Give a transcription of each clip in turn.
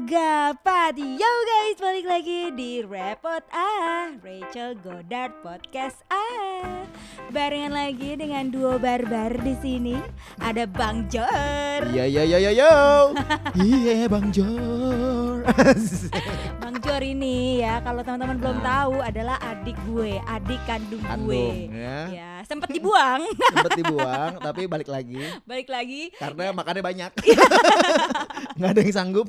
Agapati Yo guys, balik lagi di Repot Ah Rachel Goddard Podcast Ah Barengan lagi dengan duo barbar di sini Ada Bang Jor Iya iya iya iya yo. Iya Bang Jor. Bang Jor ini ya, kalau teman-teman belum tahu adalah adik gue Adik kandung, gue Kandung ya. Ya, sempet dibuang Sempet dibuang tapi balik lagi Balik lagi karena makannya banyak. Nggak ada yang sanggup.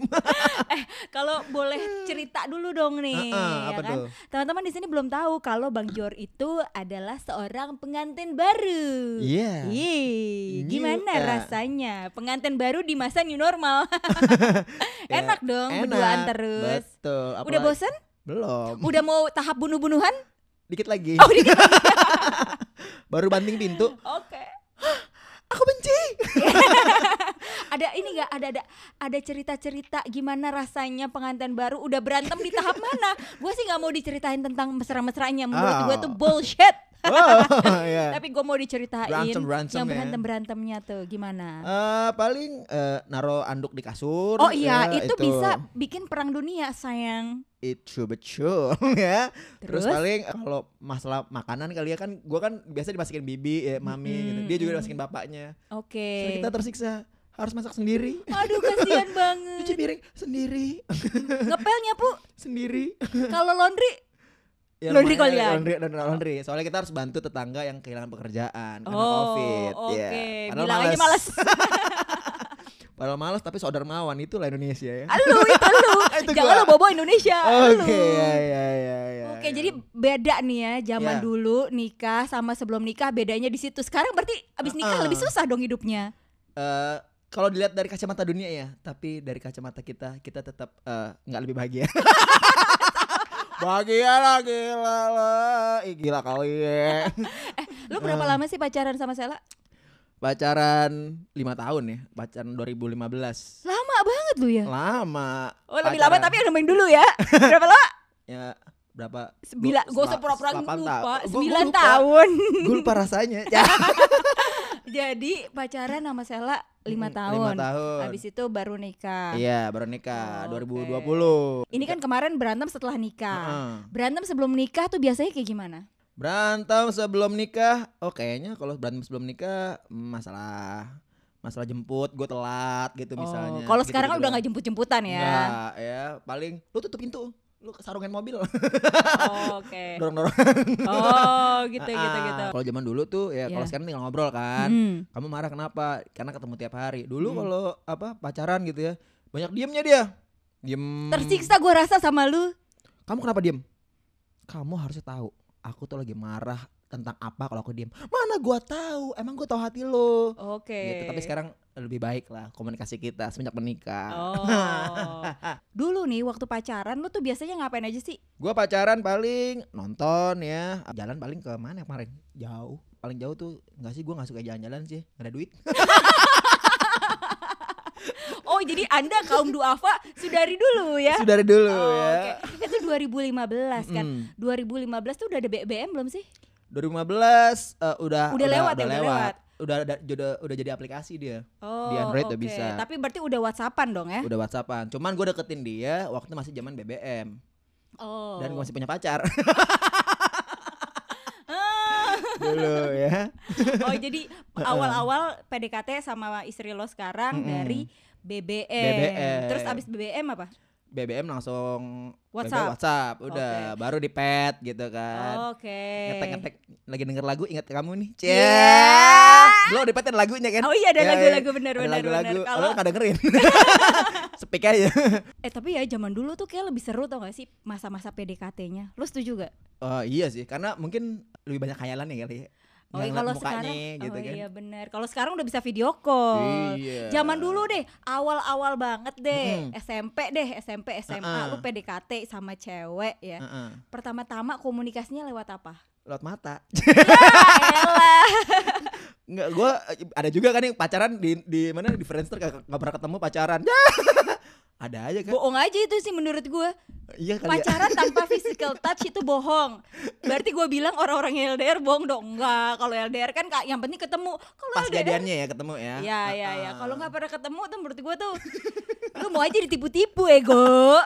Kalau boleh cerita dulu dong nih Heeh, ya apa kan? Teman-teman di sini belum tahu kalau Bang Jor itu adalah seorang pengantin baru. Iya. Ih, New, gimana eh. rasanya pengantin baru di masa new normal? Ya, Enak dong enak. berduaan terus. Betul. Udah bosen? Belum. Udah mau tahap bunuh-bunuhan? Dikit lagi. Oh, dikit Baru banting pintu. Oke. Aku benci. Ada ini nggak ada ada ada cerita-cerita gimana rasanya pengantin baru udah berantem di tahap mana? Gue sih nggak mau diceritain tentang mesra-mesranya. Menurut Ah. gue tuh bullshit. Oh, iya. Tapi gue mau diceritain Berantem- berantem yang ya. berantem berantemnya tuh gimana? Eh, paling eh, naro anduk di kasur. oh iya, ya, itu, bisa bikin perang dunia sayang. itu betul ya. Terus, Terus? paling kalau masalah makanan kali ya kan gua kan biasa dimasakin bibi ya mami gitu. Dia juga dimasakin bapaknya. Oke. So, kita tersiksa harus masak sendiri. Aduh kasihan Cuci banget. piring sendiri, Ngepelnya pu sendiri. kalau laundry. Ya, Laundry lumayan, kalian? Laundry, laundry, laundry. Soalnya kita harus bantu tetangga yang kehilangan pekerjaan karena oh, covid. oke. Ya. Padahal Bilang aja males. Padahal males tapi saudara mawan itulah Indonesia ya. Lu itu lu. Itu Jangan lu bobo Indonesia. Oke, lu. ya ya ya ya. Oke, ya. jadi beda nih ya zaman Ya. dulu nikah sama sebelum nikah bedanya di situ. Sekarang berarti abis nikah Uh-uh. lebih susah dong hidupnya. Eh, kalau dilihat dari kacamata dunia ya, tapi dari kacamata kita kita tetap eh, nggak lebih bahagia. bahagia lah gila lah, Ih, gila kali ya. Lu berapa lama sih pacaran sama Sela? Pacaran lima tahun ya, pacaran 2015. Lama banget lu ya. Lama. Oh lebih Pacaran. lama tapi yang nemuin dulu ya. berapa lama? ya berapa? Sembilan. Gue usah sela- pura-pura delapan lupa. Sembilan tahun. Gue lupa rasanya. Ya. Jadi pacaran sama Sela lima Mm, tahun. tahun. Habis itu baru nikah. Iya, baru nikah Oh, oke. 2020. Ini kan kemarin berantem setelah nikah. Heeh. Berantem sebelum nikah tuh biasanya kayak gimana? Berantem sebelum nikah, oh kayaknya kalau berantem sebelum nikah masalah masalah jemput, gue telat gitu misalnya. Oh, kalau Gitu-gitu sekarang kan udah nggak jemput-jemputan ya. Nggak, ya paling lu tutup pintu, lu sarungin mobil, Oh, Oke. dorong-dorong. Oh, gitu gitu Ah, gitu. Kalau zaman dulu tuh ya kalau Iya. sekarang tinggal ngobrol kan. Hmm. Kamu marah kenapa? Karena ketemu tiap hari. Dulu Hmm. kalau apa pacaran gitu ya, banyak diemnya dia. Diem. Tersiksa gue rasa sama lu. Kamu kenapa diem? Kamu harusnya tahu. Aku tuh lagi marah tentang apa kalau aku diem. Mana gua tahu? Emang gua tahu hati lo. Oke. Gitu. Tapi sekarang lebih baik lah komunikasi kita semenjak menikah. Oh. Dulu nih waktu pacaran lu tuh biasanya ngapain aja sih? Gua pacaran paling nonton ya. Jalan paling ke mana kemarin? Jauh. Paling jauh tuh nggak sih gua nggak suka jalan-jalan sih. Gak ada duit. Oh, jadi Anda kaum duafa sudari dulu ya. Sudah dari dulu Oh, ya. Oke. Itu 2015 kan. Mm. 2015 tuh udah ada BBM belum sih? 2015 eh, udah Udah lewat ya, udah lewat. Udah, udah udah udah jadi aplikasi dia. Oh, Android udah oke. bisa. Tapi berarti udah WhatsAppan dong ya? Udah WhatsAppan. Cuman gue deketin dia waktu masih zaman BBM Oh. dan gue masih punya pacar Ah. dulu ya. Oh, jadi awal-awal PDKT sama istri lo sekarang Mm-mm. dari BBM. BBM. Terus abis BBM apa? BBM langsung WhatsApp. BBM WhatsApp udah baru di pet gitu kan. Oke. Ngetek-ngetek lagi denger lagu ingat kamu nih. Cie. Yeah. Belum di pet ada lagunya kan? Oh iya ada Ya, lagu-lagu ya. bener Ada bener lagu-lagu. Kalau nggak dengerin. Speak aja. eh tapi ya zaman dulu tuh kayak lebih seru tau gak sih masa-masa PDKT-nya. Lo setuju gak? Oh iya sih, karena mungkin lebih banyak khayalan ya kali ya. Oh iya, kalau sekarang gitu oh kan. iya bener. Kalau sekarang udah bisa video call. Iya. Zaman dulu deh, awal-awal banget deh, Mm-mm. SMP deh, SMP, SMA, Uh-uh. lu PDKT sama cewek ya. Heeh. Pertama-tama komunikasinya lewat apa? Lewat mata. Ya. Enggak, gua ada juga kan yang pacaran di di mana di Friendster gak, gak pernah ketemu pacaran. Ya. Ada aja kan? Bohong aja itu sih menurut gue. iya kali ya. Pacaran tanpa physical touch itu bohong. Berarti gue bilang orang-orang yang LDR bohong dong. Enggak, kalau LDR kan Kak, yang penting ketemu. Kalau Pas LDR jadiannya ya ketemu ya. Ya ya ya. Ah. Kalau nggak pernah ketemu tuh menurut gue tuh lu mau aja ditipu-tipu ego.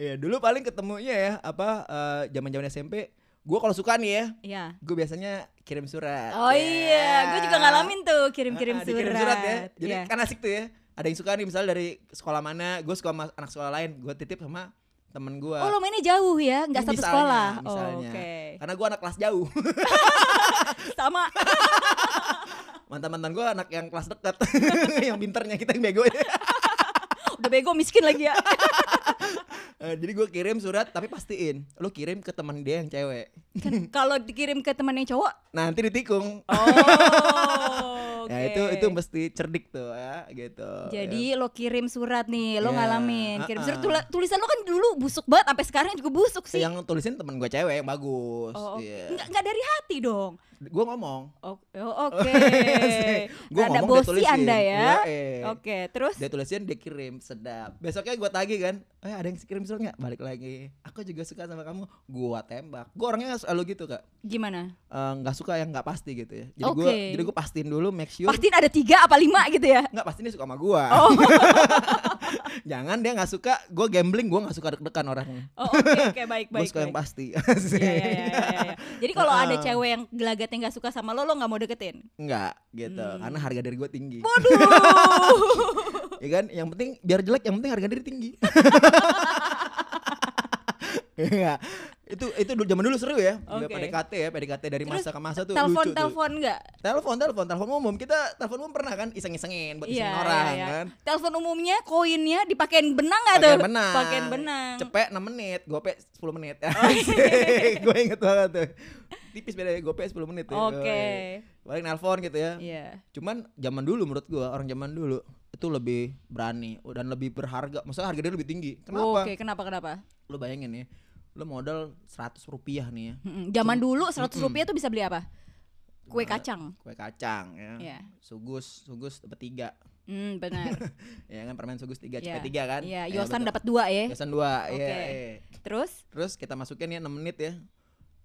Iya, dulu paling ketemunya ya apa eh, zaman-zaman SMP. Gue kalau suka nih ya, Iya. gue biasanya kirim surat. Oh Ya. iya, gue juga ngalamin tuh kirim-kirim ah, surat. surat ya. Jadi Iya. kan asik tuh ya. Ada yang suka nih misalnya dari sekolah mana, gue suka sama anak sekolah lain, gue titip sama temen gue. Oh lo mainnya jauh ya, nggak satu Misalnya, sekolah. Oh, misalnya. Oke. Karena gue anak kelas jauh. Sama. Mantan-mantan gue anak yang kelas dekat. yang pinternya kita yang bego ya. Udah bego miskin lagi ya. Eh, jadi gue kirim surat tapi pastiin lu kirim ke teman dia yang cewek. Kan Kalau dikirim ke teman yang cowok, Nanti ditikung. oh. Ya itu itu mesti cerdik tuh ya gitu. Jadi lo kirim surat nih, lo Ya, ngalamin. Kirim surat uh-uh. tula- tulisan lo kan dulu busuk banget, sampai sekarang juga busuk sih. yang tulisin temen gue cewek yang bagus. Oh. Iya. nggak nggak dari hati dong. Gue ngomong. Oh, oh, oke. Gua Ada ngomong, dia bosi tulisin. anda ya. Iya, eh. Oke, terus Dia tulisin dia kirim sedap. Besoknya gue tagih kan. Eh ada yang kirim surat nggak? Balik lagi. Aku juga suka sama kamu. Gua tembak. Gue orangnya selalu gitu kak. gimana? Eh, Nggak suka yang nggak pasti gitu ya. Jadi gue Oke. jadi gue pastiin dulu make sure. Pastiin ada tiga apa lima gitu ya? Nggak pasti dia suka sama gue. Oh, Jangan dia nggak suka. Gue gambling. Gue nggak suka deg-degan orangnya. oh oke oke baik Gue baik. suka yang baik. pasti. Iya, iya, iya, iya, iya. Jadi kalau ada Heeh. cewek yang gelagatnya nggak suka sama lo, lo nggak mau deketin? Enggak gitu. Hmm. Karena harga diri gue tinggi. Waduh. ya kan yang penting biar jelek yang penting harga diri tinggi Iya. itu itu dulu zaman dulu seru ya Oke. PDKT ya PDKT dari Terus masa ke masa tuh telepon lucu tuh telepon nggak? telepon telepon telepon umum kita telepon umum pernah kan iseng isengin buat isengin orang kan Telepon umumnya koinnya dipakein benang nggak tuh? Benang Pakein benang. cepet 6 menit gope 10 menit Oh, gue inget banget tuh tipis beda gope 10 menit ya. Oke. paling nelpon gitu ya Iya. Cuman zaman dulu menurut gua orang zaman dulu itu lebih berani dan lebih berharga. Maksudnya harga dia lebih tinggi. Kenapa? Oke, kenapa kenapa? Lu bayangin ya, lu modal 100 rupiah nih ya. Mm-mm. Zaman dulu 100 Mm-mm. rupiah tuh bisa beli apa? Kue Cuma kacang. Kue kacang ya. Iya. Sugus, sugus dapat tiga. Hmm, benar. Ya kan permen sugus tiga, Iya. cepet tiga kan? Iya, Ya, Yosan dapat dua ya. Yosan dua. Iya, iya. Terus? Terus kita masukin ya 6 menit ya.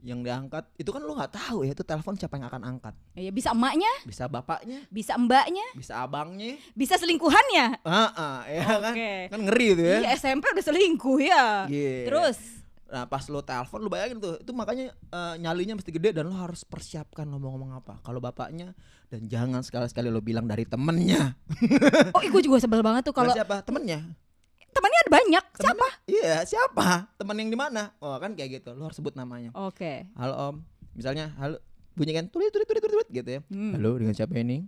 Yang diangkat itu kan lu nggak tahu ya itu telepon siapa yang akan angkat. Ya bisa emaknya, Bisa bapaknya, bisa mbaknya, bisa abangnya. bisa selingkuhannya. Heeh, ya kan? Oke. Kan ngeri itu ya. Iya, SMP udah selingkuh ya. Iya. Terus? Nah pas lo telepon lo bayangin tuh itu makanya eh, nyalinya mesti gede dan lo harus persiapkan lo mau ngomong apa. Kalau bapaknya dan jangan sekali-sekali lo bilang dari temennya. Oh, gue juga sebel banget tuh Kalau kalau siapa? Temennya. Temannya ada banyak. Temennya- Siapa? Iya siapa? Temen yang di mana? Oh kan kayak gitu. Lo harus sebut namanya. Oke. Halo om. Misalnya halo bunyikan tulit tulit tulit tulit gitu ya. Hmm. Halo dengan siapa ini?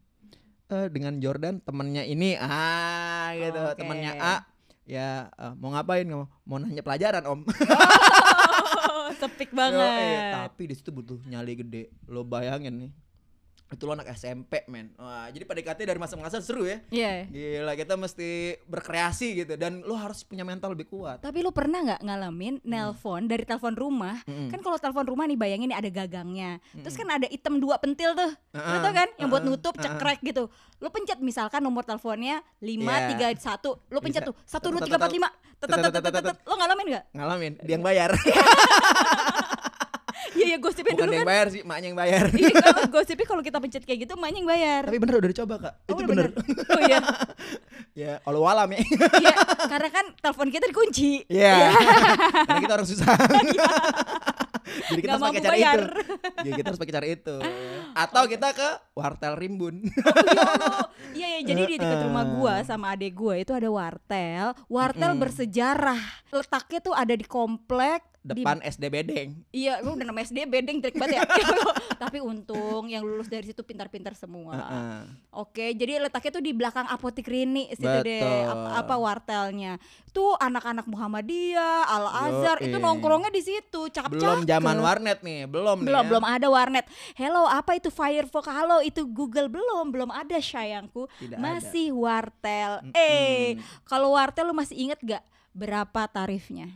Eh dengan Jordan temennya ini ah gitu Oke. temennya A ya eh, mau ngapain kamu mau nanya pelajaran om Oh, sepik Yo, banget. eh, tapi di situ butuh nyali gede. Lo bayangin nih. Itu lo anak SMP, men. Wah, jadi PDKT dari masa-masa seru ya. Iya. Gila, kita mesti berkreasi gitu dan lo harus punya mental lebih kuat. Tapi lu pernah nggak ngalamin nelpon dari telepon rumah? Mm-mm. Kan kalau telepon rumah nih bayangin nih ada gagangnya. Terus kan ada item dua pentil tuh. Lu Heeh, tau kan yang buat nutup cekrek gitu. Lu pencet misalkan nomor teleponnya 531. Lu pencet Bisa. tuh 1 2 Tet, 3 4 5. tet, tet, tet, tet, tet. Lo ngalamin nggak? Ngalamin, dia yang bayar. Iya iya gosipin Bukan dulu yang kan. bayar sih, maknya yang bayar. Iya kalau gosipnya kalau kita pencet kayak gitu emaknya yang bayar. Tapi bener udah dicoba, Kak. Oh, itu udah bener. Oh iya. ya, kalau walam ya. Iya, karena kan telepon kita dikunci. Iya. Karena kita orang susah. Jadi kita Nggak harus pakai cara bayar. itu. Jadi kita harus pakai cara itu. Atau kita ke wartel rimbun. Iya ya, jadi di dekat rumah gua sama adek gua itu ada wartel. Wartel bersejarah. Letaknya tuh ada di komplek di- Depan SD Bedeng. Iya, lu udah nama SD bedeng jelek banget ya. Tapi untung yang lulus dari situ pintar-pintar semua. Heeh. Oke, jadi letaknya tuh di belakang apotik Rini situ deh. Betul. Apa, apa wartelnya. Tuh anak-anak Muhammadiyah, Al Azhar itu nongkrongnya di situ. Cakep-cakep. Belum zaman warnet nih, belum nih. belum ya. belum ada warnet. Hello, apa itu Firefox? Halo, itu Google belum, belum ada sayangku. Tidak masih wartel. Mm-mm. Eh, kalau wartel lu masih inget gak berapa tarifnya?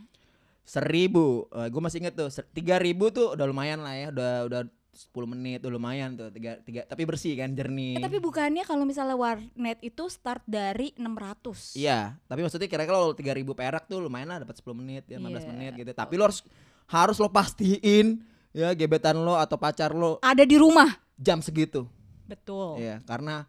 Seribu, gue masih inget tuh, tiga ribu tuh udah lumayan lah ya, udah udah 10 menit tuh lumayan tuh tiga, tiga tapi bersih kan jernih. Eh, tapi bukannya kalau misalnya warnet itu start dari 600 iya tapi maksudnya kira-kira kalau 3000 perak tuh lumayan lah dapat 10 menit ya 15 Iya. menit gitu. Tapi lo harus harus lo pastiin ya gebetan lo atau pacar lo ada di rumah? jam segitu. Betul. Iya, karena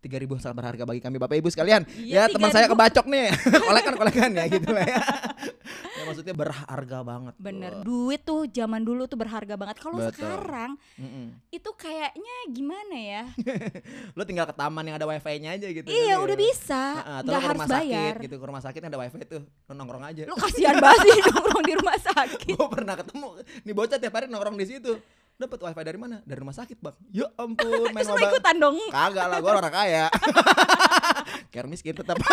3000 sangat berharga bagi kami Bapak Ibu sekalian. Iya, ya, teman saya 3.000. kebacok nih. kolekan-kolekan ya gitu lah ya. ya maksudnya berharga banget. bener tuh. duit tuh zaman dulu tuh berharga banget kalau sekarang Mm-mm. itu kayaknya gimana ya Lo tinggal ke taman yang ada wifi-nya aja gitu. iya kan, udah ya. bisa atau nggak harus rumah sakit bayar gitu. Ke rumah sakit ada wifi tuh. Lo nongkrong aja. lu kasihan banget sih nongkrong di rumah sakit Gue pernah ketemu nih bocah tiap hari nongkrong di situ. Dapat wifi dari mana? Dari rumah sakit, Bang. Ya ampun, main mobile. ikutan dong Kagak lah, gue orang kaya. Care miskin tetap.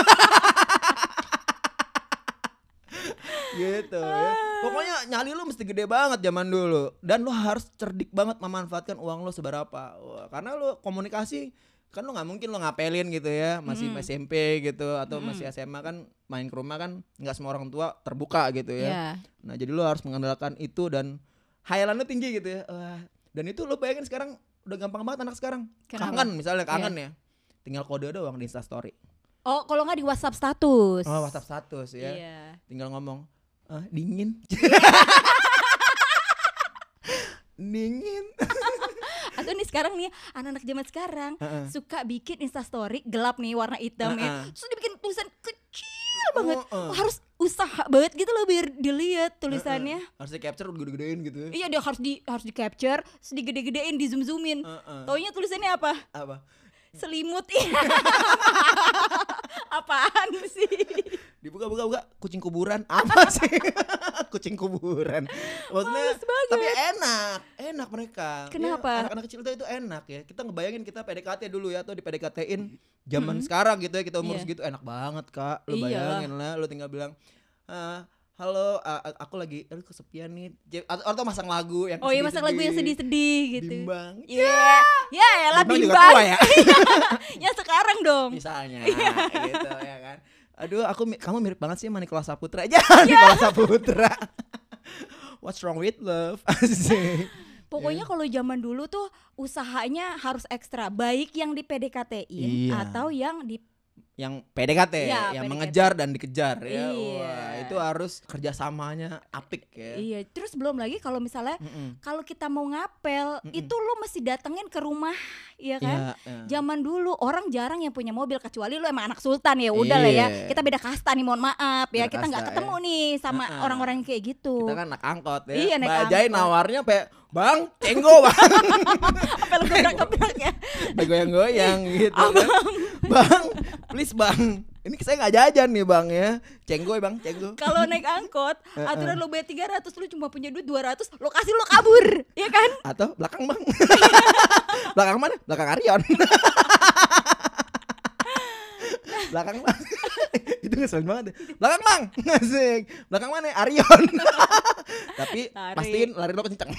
gitu ya. Pokoknya nyali lu mesti gede banget zaman dulu dan lu harus cerdik banget memanfaatkan uang lu seberapa. Wah, karena lu komunikasi kan lu nggak mungkin lu ngapelin gitu ya masih Mm. SMP gitu atau Mm-mm. masih SMA kan main ke rumah kan nggak semua orang tua terbuka gitu ya. ya Nah jadi lu harus mengandalkan itu dan hayalan lu tinggi gitu ya. Wah, dan itu lu bayangin sekarang udah gampang banget anak sekarang. Kenapa? Kangen misalnya kangen ya. Tinggal kode doang di Insta story. oh kalau nggak di WhatsApp status Oh, WhatsApp status ya. iya Tinggal ngomong "Ah, dingin. dingin. atau nih sekarang nih anak-anak zaman sekarang Heeh. suka bikin Insta story gelap nih warna hitam ya Heeh. terus dibikin tulisan kecil banget Heeh. harus usaha banget gitu loh biar dilihat tulisannya Harus di capture gede-gedein gitu. ya. iya dia harus di harus di capture terus digede-gedein di zoom zoomin Heeh. taunya tulisannya apa Apa? selimut apaan sih Dibuka-buka buka kucing kuburan. Apa sih? kucing kuburan. Maksudnya tapi enak, enak mereka. Ya, Kenapa? Anak-anak kecil itu, itu enak ya. Kita ngebayangin kita PDKT dulu ya atau di PDKT-in zaman Mm-mm. sekarang gitu ya kita umur Iya. segitu enak banget, Kak. Lu Iyalah. bayangin lah, lu tinggal bilang "Ah, Halo, a- aku lagi aduh kesepian nih. Atau, atau masang lagu yang oh iya masak lagu yang sedih-sedih gitu Bimbang. Iya, ya elah Bimbang juga bimbang. tua ya. ya sekarang dong. Misalnya Iya. gitu ya kan. Aduh, aku kamu mirip banget sih sama Nicholas Saputra. Jangan. Nicholas Saputra. What's wrong with love? Asik. Pokoknya kalau zaman dulu tuh usahanya harus ekstra, baik yang di PDKT-in Iya. atau yang di yang PDKT, Iya, yang PDKT. mengejar dan dikejar ya. Iya. Wah, itu harus kerjasamanya apik ya. Iya, terus belum lagi kalau misalnya Mm-mm. kalau kita mau ngapel, Mm-mm. itu lo mesti datengin ke rumah, ya kan? Iya, iya. Zaman dulu orang jarang yang punya mobil kecuali lu emang anak sultan ya udah lah ya. Iya. Kita beda kasta nih, mohon maaf ya. Beda Kita nggak ketemu nih sama orang-orang yang kayak gitu. Kita kan naik angkot ya. Iya, naik Bajai angkot. nawarnya kayak, "Bang, cenggo, Bang." Apa lu gebrak-gebrak ya? Goyang-goyang gitu kan. Bang, please, Bang. Ini saya nggak jajan nih, Bang ya. Cenggo, ya, Bang, cenggo. Kalau naik angkot, aturan lo bayar 300, lu cuma punya duit 200, lo kasih lo kabur, ya kan? Atau belakang, Bang. belakang mana? Belakang Arion. belakang bang itu ngeselin banget deh. belakang bang asik belakang mana Arion tapi Lari. pastiin lari lo kenceng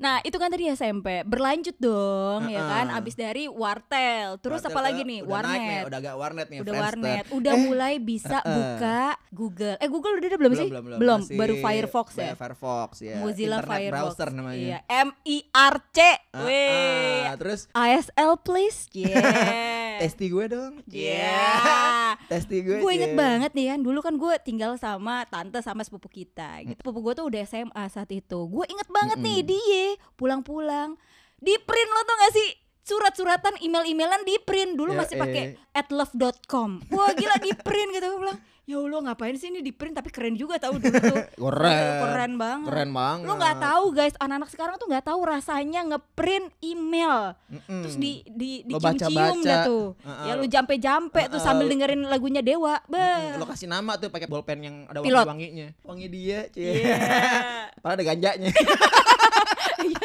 Nah, itu kan tadi SMP. Berlanjut dong, ya kan? Abis dari wartel. Terus Wartel apa lagi nih? udah naik nih, Warnet. udah agak warnet nih Udah Friendster. warnet. Udah Eh, mulai bisa heeh. buka Google. Eh, Google udah ada belum, sih? Masih Baru Firefox ya. Firefox ya Mozilla Internet Firefox. browser namanya Iya, M I R C. Weh. ah, terus ASL please. Yeah. Testi gue dong Yeah. testi gue gue inget yeah. banget nih kan dulu kan gue tinggal sama tante sama sepupu kita gitu sepupu gue tuh udah SMA saat itu gue inget banget nih Mm-mm. dia pulang-pulang di print lo tuh gak sih surat-suratan email-emailan di print. Dulu Ya, masih pakai eh. at love.com wah gila di print gitu. Gue bilang ya Allah ngapain sih ini di print? Tapi keren juga tahu dulu tuh. Keren. Keren banget. Keren banget. Lo nggak tahu guys anak-anak sekarang tuh nggak tahu rasanya ngeprint email. Mm-mm. terus di di Lo dicium-cium baca-baca. dah tuh. Heeh. ya lu jampe-jampe tuh Heeh. sambil dengerin lagunya Dewa. Beh. lo kasih nama tuh pakai bolpen yang ada wangi-wanginya. Wangi dia cie Iya. padahal ada ganjanya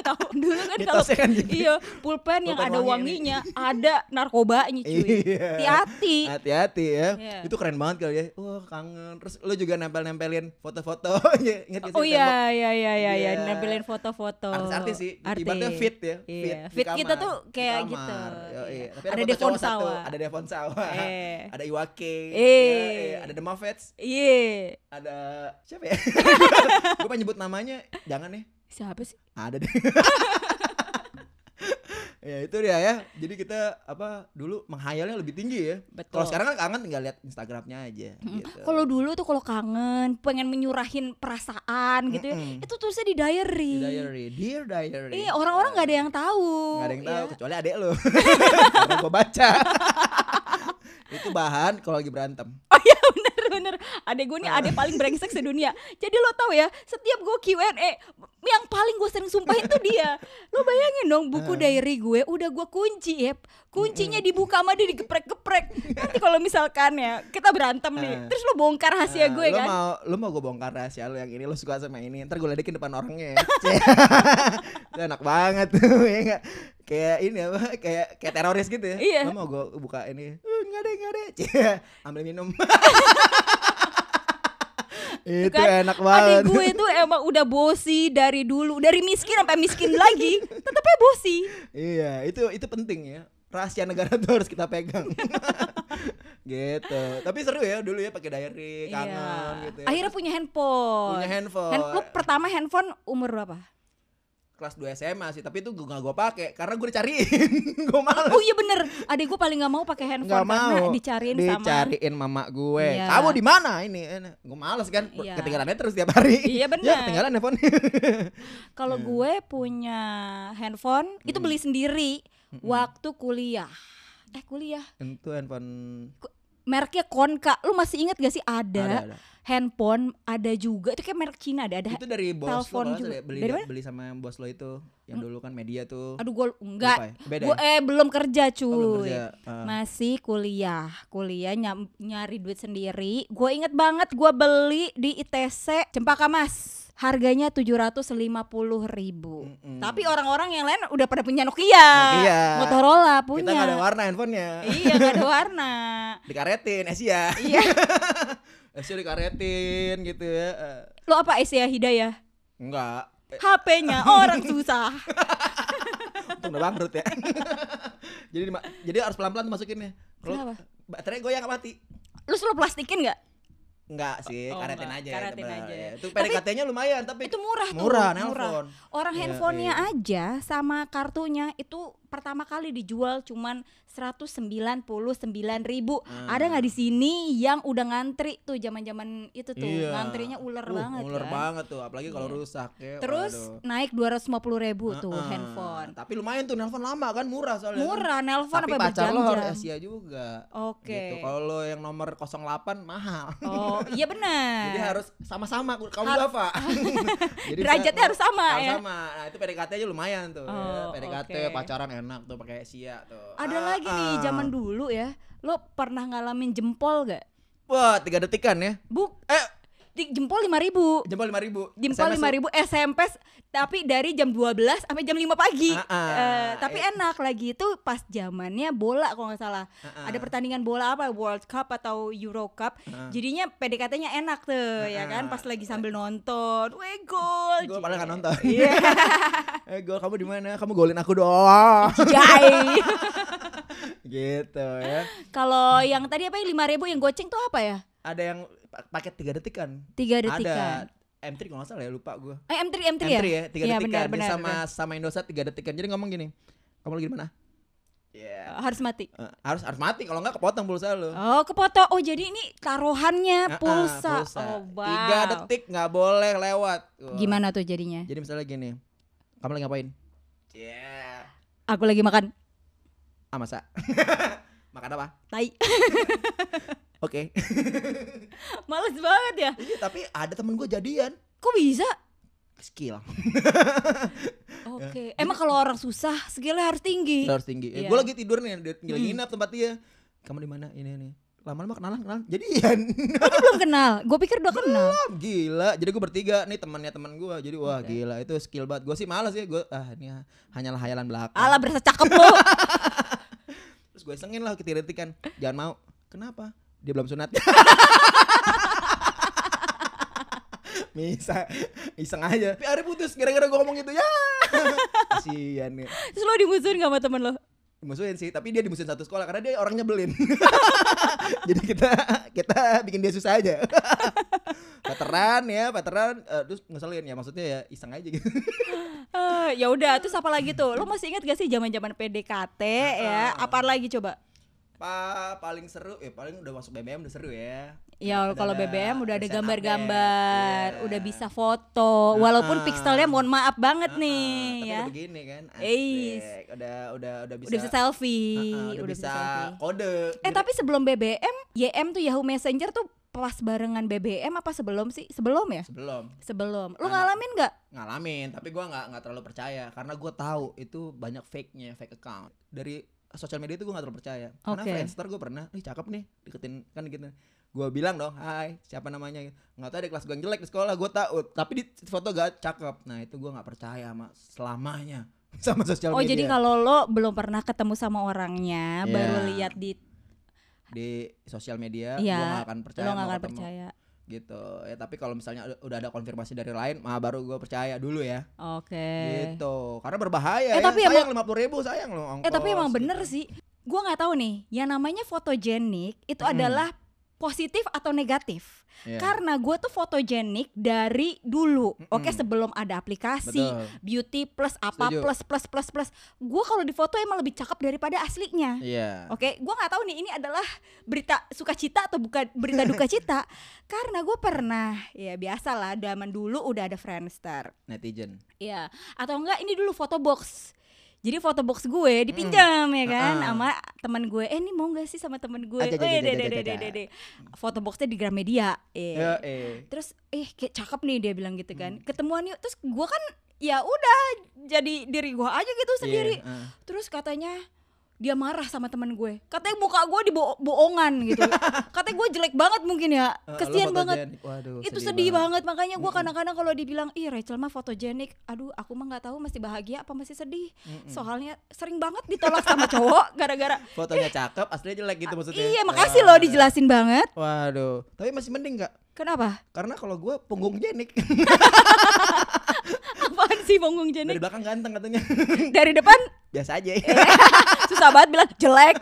tahu dulu kan kalau kan iya pulpen yang Pulpen ada wangi wanginya, ada narkobanya cuy. Iya. Hati-hati. hati-hati ya Iya. itu keren banget kali ya wah kangen terus lo juga nempel-nempelin foto-foto Iya, sih Oh iya iya iya iya iya Iya. nempelin foto-foto. artis-artis sih ibaratnya fit ya Iya. di Fit kita tuh kayak gitu. Iya. Tapi Ada Devon Sawa. ada Devon Sawa Eh. ada Iwake Eh. ya, ada The Muffets Iya. ada siapa ya gue pengen nyebut namanya jangan nih Siapa sih? Ada deh. ya itu dia ya. Jadi kita apa dulu menghayalnya lebih tinggi ya. Kalau sekarang kan kangen tinggal lihat Instagramnya aja. Mm, Gitu. Kalau dulu tuh kalau kangen, pengen menyurahin perasaan gitu ya, itu tulisnya di diary. Di diary, dear diary. Iya, orang-orang nggak ada yang tahu. Nggak ada yang tahu ya. kecuali adek lo. Karena gue baca. itu bahan kalau lagi berantem. Oh iya bener-bener Adek gue nih adek paling brengsek sedunia. Jadi lo tau ya Setiap gue Q&A Yang paling gue sering sumpahin tuh dia. Lo bayangin dong buku diary gue Udah gue kunci ya Kuncinya dibuka sama dia digeprek-geprek. Nanti kalau misalkan ya Kita berantem nih. Eh. Terus lo bongkar rahasia Nah, gue lo kan? mau lo mau gue bongkar rahasia lo yang ini lo suka sama ini. Ntar gue ledekin depan orangnya ya. Enak banget tuh ya nggak? kayak ini apa kayak kayak teroris gitu ya. Iya. lo mau gue buka ini? "Eh, nggak deh nggak deh. Cie, ambil minum itu kan? enak banget. Adik gue tuh emang udah bosi dari dulu. Dari miskin sampai miskin lagi Tetapnya bosi. Iya itu itu penting ya. Rahasia negara tuh harus kita pegang. Gitu. Tapi seru ya dulu ya pakai diary kangen Iya. gitu ya. Akhirnya punya handphone. Punya handphone. Hand- Lo pertama handphone umur berapa? Kelas 2 SMA sih tapi itu gue gak gue pakai karena gue dicariin. Gue malas Oh iya bener, adik gue paling gak mau pakai handphone nggak karena mau. dicariin sama dicariin mama gue Iya. kamu di mana ini? Gue males kan Iya. ketinggalannya terus tiap hari. Iya, bener. ya ketinggalan handphone. Kalau gue punya handphone itu beli sendiri waktu kuliah. Eh kuliah, itu handphone. Mereknya Konka. Lu masih inget gak sih? Ada, ada, ada. Handphone ada juga itu kayak merek Cina ada ada. itu dari bos lo telepon kalau juga. ya, beli Dari mana? beli sama bos lo itu yang dulu kan media tuh Aduh gue enggak. Ya? Beda Gue eh belum kerja Oh, belum cuy. kerja. Ah. Masih kuliah, kuliah nyam- nyari duit sendiri. Gue inget banget gue beli di ITC Cempaka Mas. Harganya tujuh ratus lima puluh ribu. Mm-mm. Tapi orang-orang yang lain udah pada punya Nokia, Nokia. Motorola kita punya. nggak ada warna handphonenya iya gak ada warna. dikaretin Asia iya. Asia dikaretin gitu ya Eh, Lo apa Asia Hidayah? enggak HP-nya orang susah. untung udah bangkrut ya jadi jadi harus pelan-pelan masukinnya kalau Kenapa? baterai goyang nggak mati Lu selalu plastikin nggak? Enggak sih, Oh, karetin enggak. aja. Karetin aja. Ya, Itu Tapi- PDKT-nya lumayan, tapi Itu murah tuh. murah, nelpon. Orang Iya, handphonenya iya. aja sama kartunya itu pertama kali dijual cuman 199 ribu. Hmm. Ada nggak di sini yang udah ngantri tuh zaman-zaman itu tuh Iya. ngantrinya ular Uh, banget Ular kan. banget tuh, apalagi kalau Iya. rusak ya. Terus waduh. naik 250 ribu tuh Heeh. handphone. Tapi lumayan tuh nelpon lama kan, murah soalnya. kan. Murah nelpon Tapi pacar lo harus. Asia juga. Oke. Gitu. Kalau lo yang nomor 08 mahal. Oh iya benar. Jadi harus sama-sama kamu Har- apa? Jadi Derajatnya harus sama ya? sama. Nah, itu PDKT aja lumayan tuh. ya. Oh, PDKT oke. pacaran enak tuh pakai Asia tuh. Ada Ah, lagi nih ah. zaman dulu ya. Lo pernah ngalamin jempol gak? Wah, tiga detikan ya. Buk, Eh, di jempol 5000 jempol 5000. Jempol lima ribu SMP tapi dari jam 12 sampai jam 5 pagi. Ah, ah. Eh, tapi Eh. enak lagi itu pas zamannya bola kalau nggak salah. Ah, ah. Ada pertandingan bola apa World Cup atau Euro Cup. Ah. Jadinya PDKT-nya enak tuh ya kan pas lagi sambil nonton. Weh gol. Gue padahal nggak nonton. Iya. eh, gol kamu di mana? Kamu golin aku doang. Jai. gitu ya. Kalau yang tadi apa yang 5000 yang goceng tuh apa ya? Ada yang pa- paket tiga detikan. Tiga detik Ada kan. M3 kalau nggak salah ya lupa gue. Eh M3 M3, ya? M3 ya, tiga Iya, detikan. benar, Dia benar, sama benar. sama Indosat tiga detikan. Jadi ngomong gini, kamu lagi di mana? Iya. Harus mati. Eh, harus harus mati kalau nggak kepotong pulsa lu. Oh, kepoto. Oh, jadi ini taruhannya Ah, ah, pulsa. Oh, wow. Tiga detik nggak boleh lewat. Wah. Gimana tuh jadinya? Jadi misalnya gini, kamu lagi ngapain? Iya. Aku lagi makan Ah masa? Makan apa? tai. Oke. Males banget ya. Iya tapi ada temen gue jadian. Kok bisa? Skill. Oke. Emang kalau orang susah skillnya harus tinggi. harus tinggi. Iya. Gue lagi tidur nih, tinggal Hmm. nginap tempat dia. Kamu di mana? Ini nih. Lama-lama kenalan, kenalan. Jadian. Ini belum kenal. Gue pikir udah kenal. gila. Jadi gue bertiga nih temannya teman gue. Jadi wah Oke. gila itu skill banget. Gue sih malas ya. Gue ah ini hanyalah hayalan belaka. Alah berasa cakep lo. Terus gue isengin lah ketiretikan. Jangan mau. Kenapa? Dia belum sunat. Bisa iseng aja. Tapi hari putus gara-gara gue ngomong gitu ya. Kasian nih. Terus lo dimusuhin gak sama temen lo? Dimusuhin sih, tapi dia dimusuhin satu sekolah karena dia orangnya belin. Jadi kita kita bikin dia susah aja. veteran ya veteran eh, terus ngeselin ya maksudnya ya iseng aja gitu Eh, ya udah terus apa lagi tuh? Lo masih ingat gak sih zaman-zaman PDKT ya? Apa lagi coba? Pa paling seru ya paling udah masuk BBM udah seru ya Ya Udah kalau BBM udah ada recent gambar-gambar, update, udah bisa foto, walaupun Ah. pixelnya mohon maaf banget Ah, nih tapi ya. udah begini kan asik. udah udah udah bisa Udah bisa selfie, Ah, ah, udah, bisa, selfie. kode Eh tapi sebelum BBM, YM tuh Yahoo Messenger tuh pas barengan BBM apa sebelum sih? Sebelum ya? sebelum Sebelum. Lu Anak- ngalamin nggak? ngalamin tapi gua nggak nggak terlalu percaya karena gua tahu itu banyak fake nya fake account dari sosial media itu gua nggak terlalu percaya. Karena Oke. Friendster gua pernah nih cakep nih deketin kan gitu. Gua bilang dong hai siapa namanya? Nggak tahu di kelas gua yang jelek di sekolah gua tahu. Tapi di foto gak cakep. Nah itu gua nggak percaya sama selamanya sama sosial Oh media. jadi kalau lo belum pernah ketemu sama orangnya, Iya. baru lihat di di sosial media Iya, gua gak akan percaya lo nggak akan percaya. Gitu ya tapi kalau misalnya udah- ada konfirmasi dari lain mah baru gua percaya dulu ya Oke. gitu karena berbahaya Eh, ya tapi sayang lima puluh ribu sayang loh Eh tapi emang bener gitu. sih. Gua nggak tahu nih, yang namanya fotogenik itu Mm. adalah positif atau negatif. Iya. Karena gue tuh fotogenik dari dulu. Oke, Mm-mm. sebelum ada aplikasi Betul. beauty plus apa Setuju. plus plus plus plus. Gue kalau di foto emang lebih cakep daripada aslinya. Iya. Oke, gua nggak tahu nih ini adalah berita sukacita atau bukan berita duka cita. Karena gue pernah, ya biasa lah, zaman dulu udah ada Friendster. Netizen. Iya, atau enggak ini dulu foto box. Jadi foto box gue dipinjam ya kan Ah. sama teman gue. Eh ini mau gak sih sama teman gue? Aja, Eh, deh, deh, deh, deh. Foto boxnya di Gramedia. Eh. Terus eh kayak cakep nih dia bilang gitu Hmm. kan. Ketemuan yuk. Terus gue kan ya udah jadi diri gue aja gitu sendiri. Iya, ah. Terus katanya dia marah sama teman gue. Katanya muka gue dibohongan gitu. Katanya gue jelek banget mungkin ya. Eh, Kesian banget. Waduh, Itu sedih banget. Makanya gue kadang-kadang kalau dibilang, "Ih, Rachel mah fotogenik." Aduh, aku mah nggak tahu masih bahagia apa masih sedih. Mm-mm. Soalnya sering banget ditolak sama cowok gara-gara Fotonya cakep, aslinya jelek gitu maksudnya. Iya, makasih loh dijelasin banget. Waduh, tapi masih mending nggak? Kenapa? Karena kalau gue punggung jenik sih punggung dari jenik? belakang ganteng katanya. Dari depan Biasa aja. susah banget bilang jelek.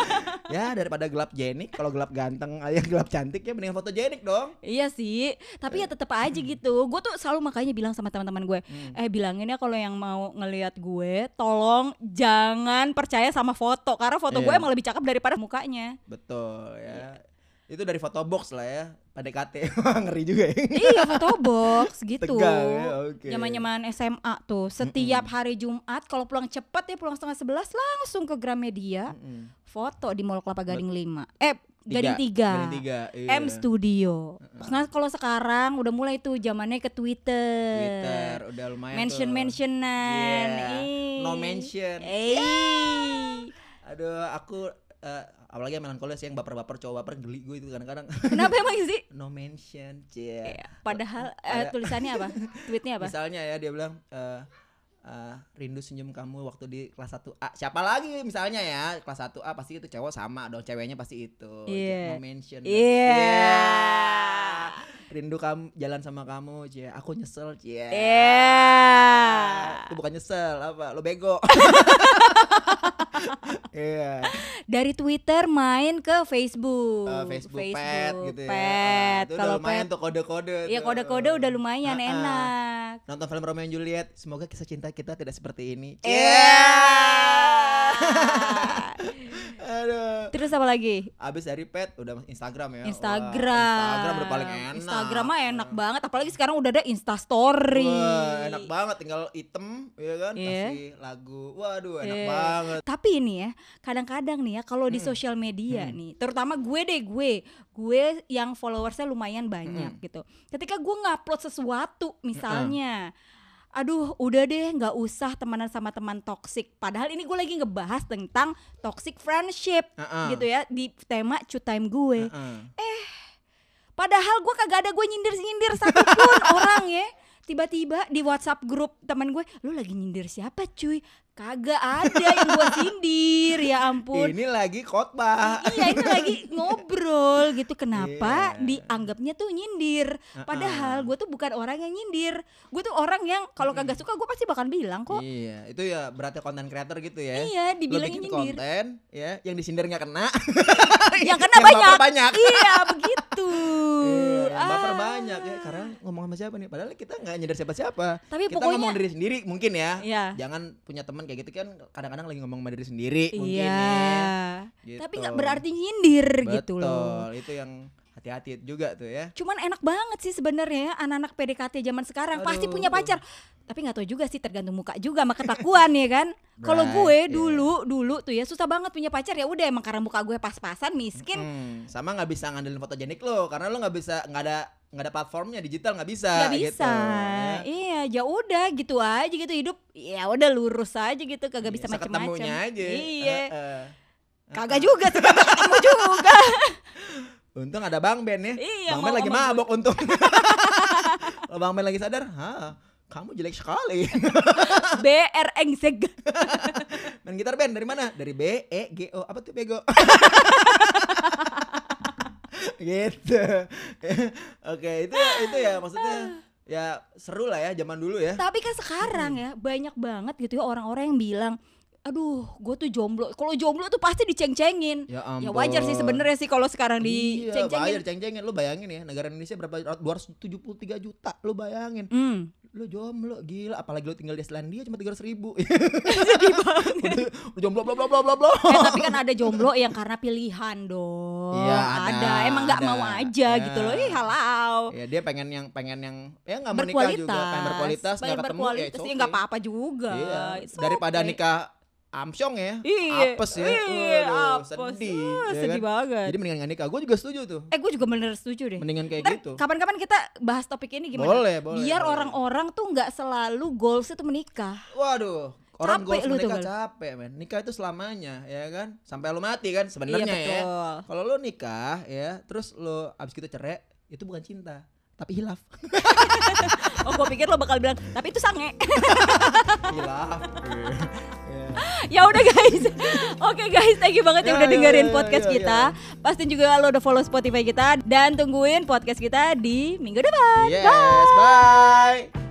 ya daripada gelap jenik, kalau gelap ganteng, aja gelap cantik ya mendingan fotogenik dong. Iya sih, tapi ya tetap aja gitu. Gue tuh selalu makanya bilang sama teman-teman gue, Hmm. eh bilangin ya kalau yang mau ngelihat gue, tolong jangan percaya sama foto karena foto gue Iya. emang lebih cakep daripada mukanya. Betul ya. Itu dari foto box lah ya. PDKT ngeri juga ya. iya foto box gitu. Tegang ya, oke. Zaman-zaman SMA tuh, setiap hari Jumat kalau pulang cepet ya pulang setengah sebelas langsung ke Gramedia, Mm-mm. foto di Mall Kelapa Gading 5 Eh, Gading 3. Gading tiga. Iya. M Studio. Nah, kalau sekarang udah mulai tuh zamannya ke Twitter. Twitter udah lumayan mention tuh. mentionan Iya. Ih. No mention. Eh. Aduh, aku eh, apalagi yang melankolis yang baper-baper cowok baper geli gue itu kadang-kadang kenapa emang sih no mention, cie. Iya, padahal Ada- tulisannya apa tweetnya apa Misalnya ya dia bilang eh eh, rindu senyum kamu waktu di kelas 1A. Siapa lagi misalnya ya, kelas 1A pasti itu cowok sama dong, ceweknya pasti itu. Iya. No mention. Iya. Iya. Rindu kamu jalan sama kamu, cie. Aku nyesel, cie. Iya. Itu bukan nyesel, apa? Lo bego. Iya. dari Twitter main ke Facebook Eh, Facebook, pet gitu ya. pet. Udah kalau lumayan pet tuh kode-kode. ya kode-kode udah lumayan Ah, ah. enak Nonton film Romeo and Juliet, semoga kisah cinta kita tidak seperti ini. Iya. Aduh. terus apa lagi Abis dari pet udah Instagram ya. Wah, Instagram Instagram udah paling enak. Instagram mah enak banget apalagi sekarang udah ada Insta Story Wah, enak banget tinggal item ya kan Iya. kasih lagu. Waduh, enak Iya. banget. Tapi ini ya, kadang-kadang nih ya kalau di Hmm. sosial media Hmm. nih, terutama gue deh gue, gue yang followersnya lumayan banyak Hmm. gitu. Ketika gue ngupload sesuatu misalnya, aduh udah deh nggak usah temenan sama teman toxic. Padahal ini gue lagi ngebahas tentang toxic friendship Heeh. gitu ya di tema Cu Time gue. Heeh. Padahal gue kagak ada gue nyindir-nyindir satupun orang ya. Tiba-tiba di WhatsApp grup teman gue, lu lagi nyindir siapa cuy? Kagak ada yang gue sindir, ya ampun. Ini lagi khotbah. Iya ini lagi ngobrol gitu Kenapa Iya. dianggapnya tuh nyindir Padahal gue tuh bukan orang yang nyindir Gue tuh orang yang kalau kagak suka gue pasti bakal bilang kok Iya, itu ya berarti konten creator gitu ya. Iya bikin nyindir konten ya, yang disindir nggak kena. Yang kena yang banyak banyak. Iya begitu Iya, yang baper Ah. banyak ya. sama siapa nih padahal kita nggak nyadar siapa-siapa Tapi kita pokoknya- ngomong diri sendiri mungkin ya Iya. jangan punya teman kayak gitu kan kadang-kadang lagi ngomong sama diri sendiri mungkin Iya. ya Tapi Gitu. nggak berarti nyindir gitu Betul, loh. itu yang hati-hati juga tuh ya Cuman enak banget sih sebenarnya ya, anak-anak PDKT zaman sekarang pasti Aduh. punya pacar. Tapi nggak tahu juga sih tergantung muka juga sama ketakuan ya kan. Kalau gue iya. dulu dulu tuh ya susah banget punya pacar ya udah emang karena muka gue pas-pasan miskin. Hmm, sama nggak bisa ngandelin fotogenik lo karena lo nggak bisa nggak ada nggak ada platformnya digital nggak bisa Gak gitu, bisa, ya. iya, ya udah gitu aja gitu hidup, ya udah lurus aja gitu, kagak bisa Iya, macam-macam. seketemunya aja Iya, Heeh. kagak juga sih, kagak ketemu juga. untung ada bang Ben ya. Iya, bang Ben lagi gue. mabok untung. Kalau bang Ben lagi sadar Hah, kamu jelek sekali. BR engseg. main gitar Ben dari mana? Dari B E G O. Apa tuh bego? Gitu. Oke itu itu ya maksudnya ya seru lah ya zaman dulu ya. Tapi kan sekarang ya banyak banget gitu ya orang-orang yang bilang, aduh, gue tuh jomblo. Kalau jomblo tuh pasti diceng-cengin. ya Ya wajar sih sebenarnya sih kalau sekarang Iya, diceng-cengin. bayar ceng-cengin. Lu bayangin ya, negara Indonesia berapa 273 juta. Lu bayangin. Hmm. Lu jomblo gila, apalagi lu tinggal di Selandia cuma 300 ribu. Sedih banget. udah, udah jomblo bla bla bla bla bla. eh tapi kan ada jomblo yang karena pilihan dong. Iya, ada, Emang nggak ada. mau aja Ya. gitu loh. Ih halau. Ya dia pengen yang pengen yang ya nggak mau nikah juga, pengen berkualitas, nggak ketemu ya. berkualitas, ya okay. nggak apa-apa juga. Iya. Daripada okay. nikah amsyong ya, Iya. apes ya. Iya, Waduh, apes. sedih. Ah, ya sedih kan? banget. Jadi mendingan nikah. Gue juga setuju tuh. Eh gue juga bener setuju deh. Mendingan kayak Ntar gitu. Kapan-kapan kita bahas topik ini gimana? Boleh, boleh, Biar orang-orang tuh nggak selalu goals itu menikah. Waduh, orang Capek goals lu tuh, menikah Gal. capek men. Nikah itu selamanya, ya kan? Sampai lu mati kan sebenarnya Iya, ya. Kalau lu nikah ya, terus lu abis gitu cerai, itu bukan cinta, tapi hilaf. Oh gue pikir lo bakal bilang, tapi itu sange. hilaf. Ya udah guys. Oke guys, thank you banget yang Ya, udah ya, dengerin podcast kita. Pastiin juga lo udah follow Spotify kita dan tungguin podcast kita di minggu depan. Yes, bye.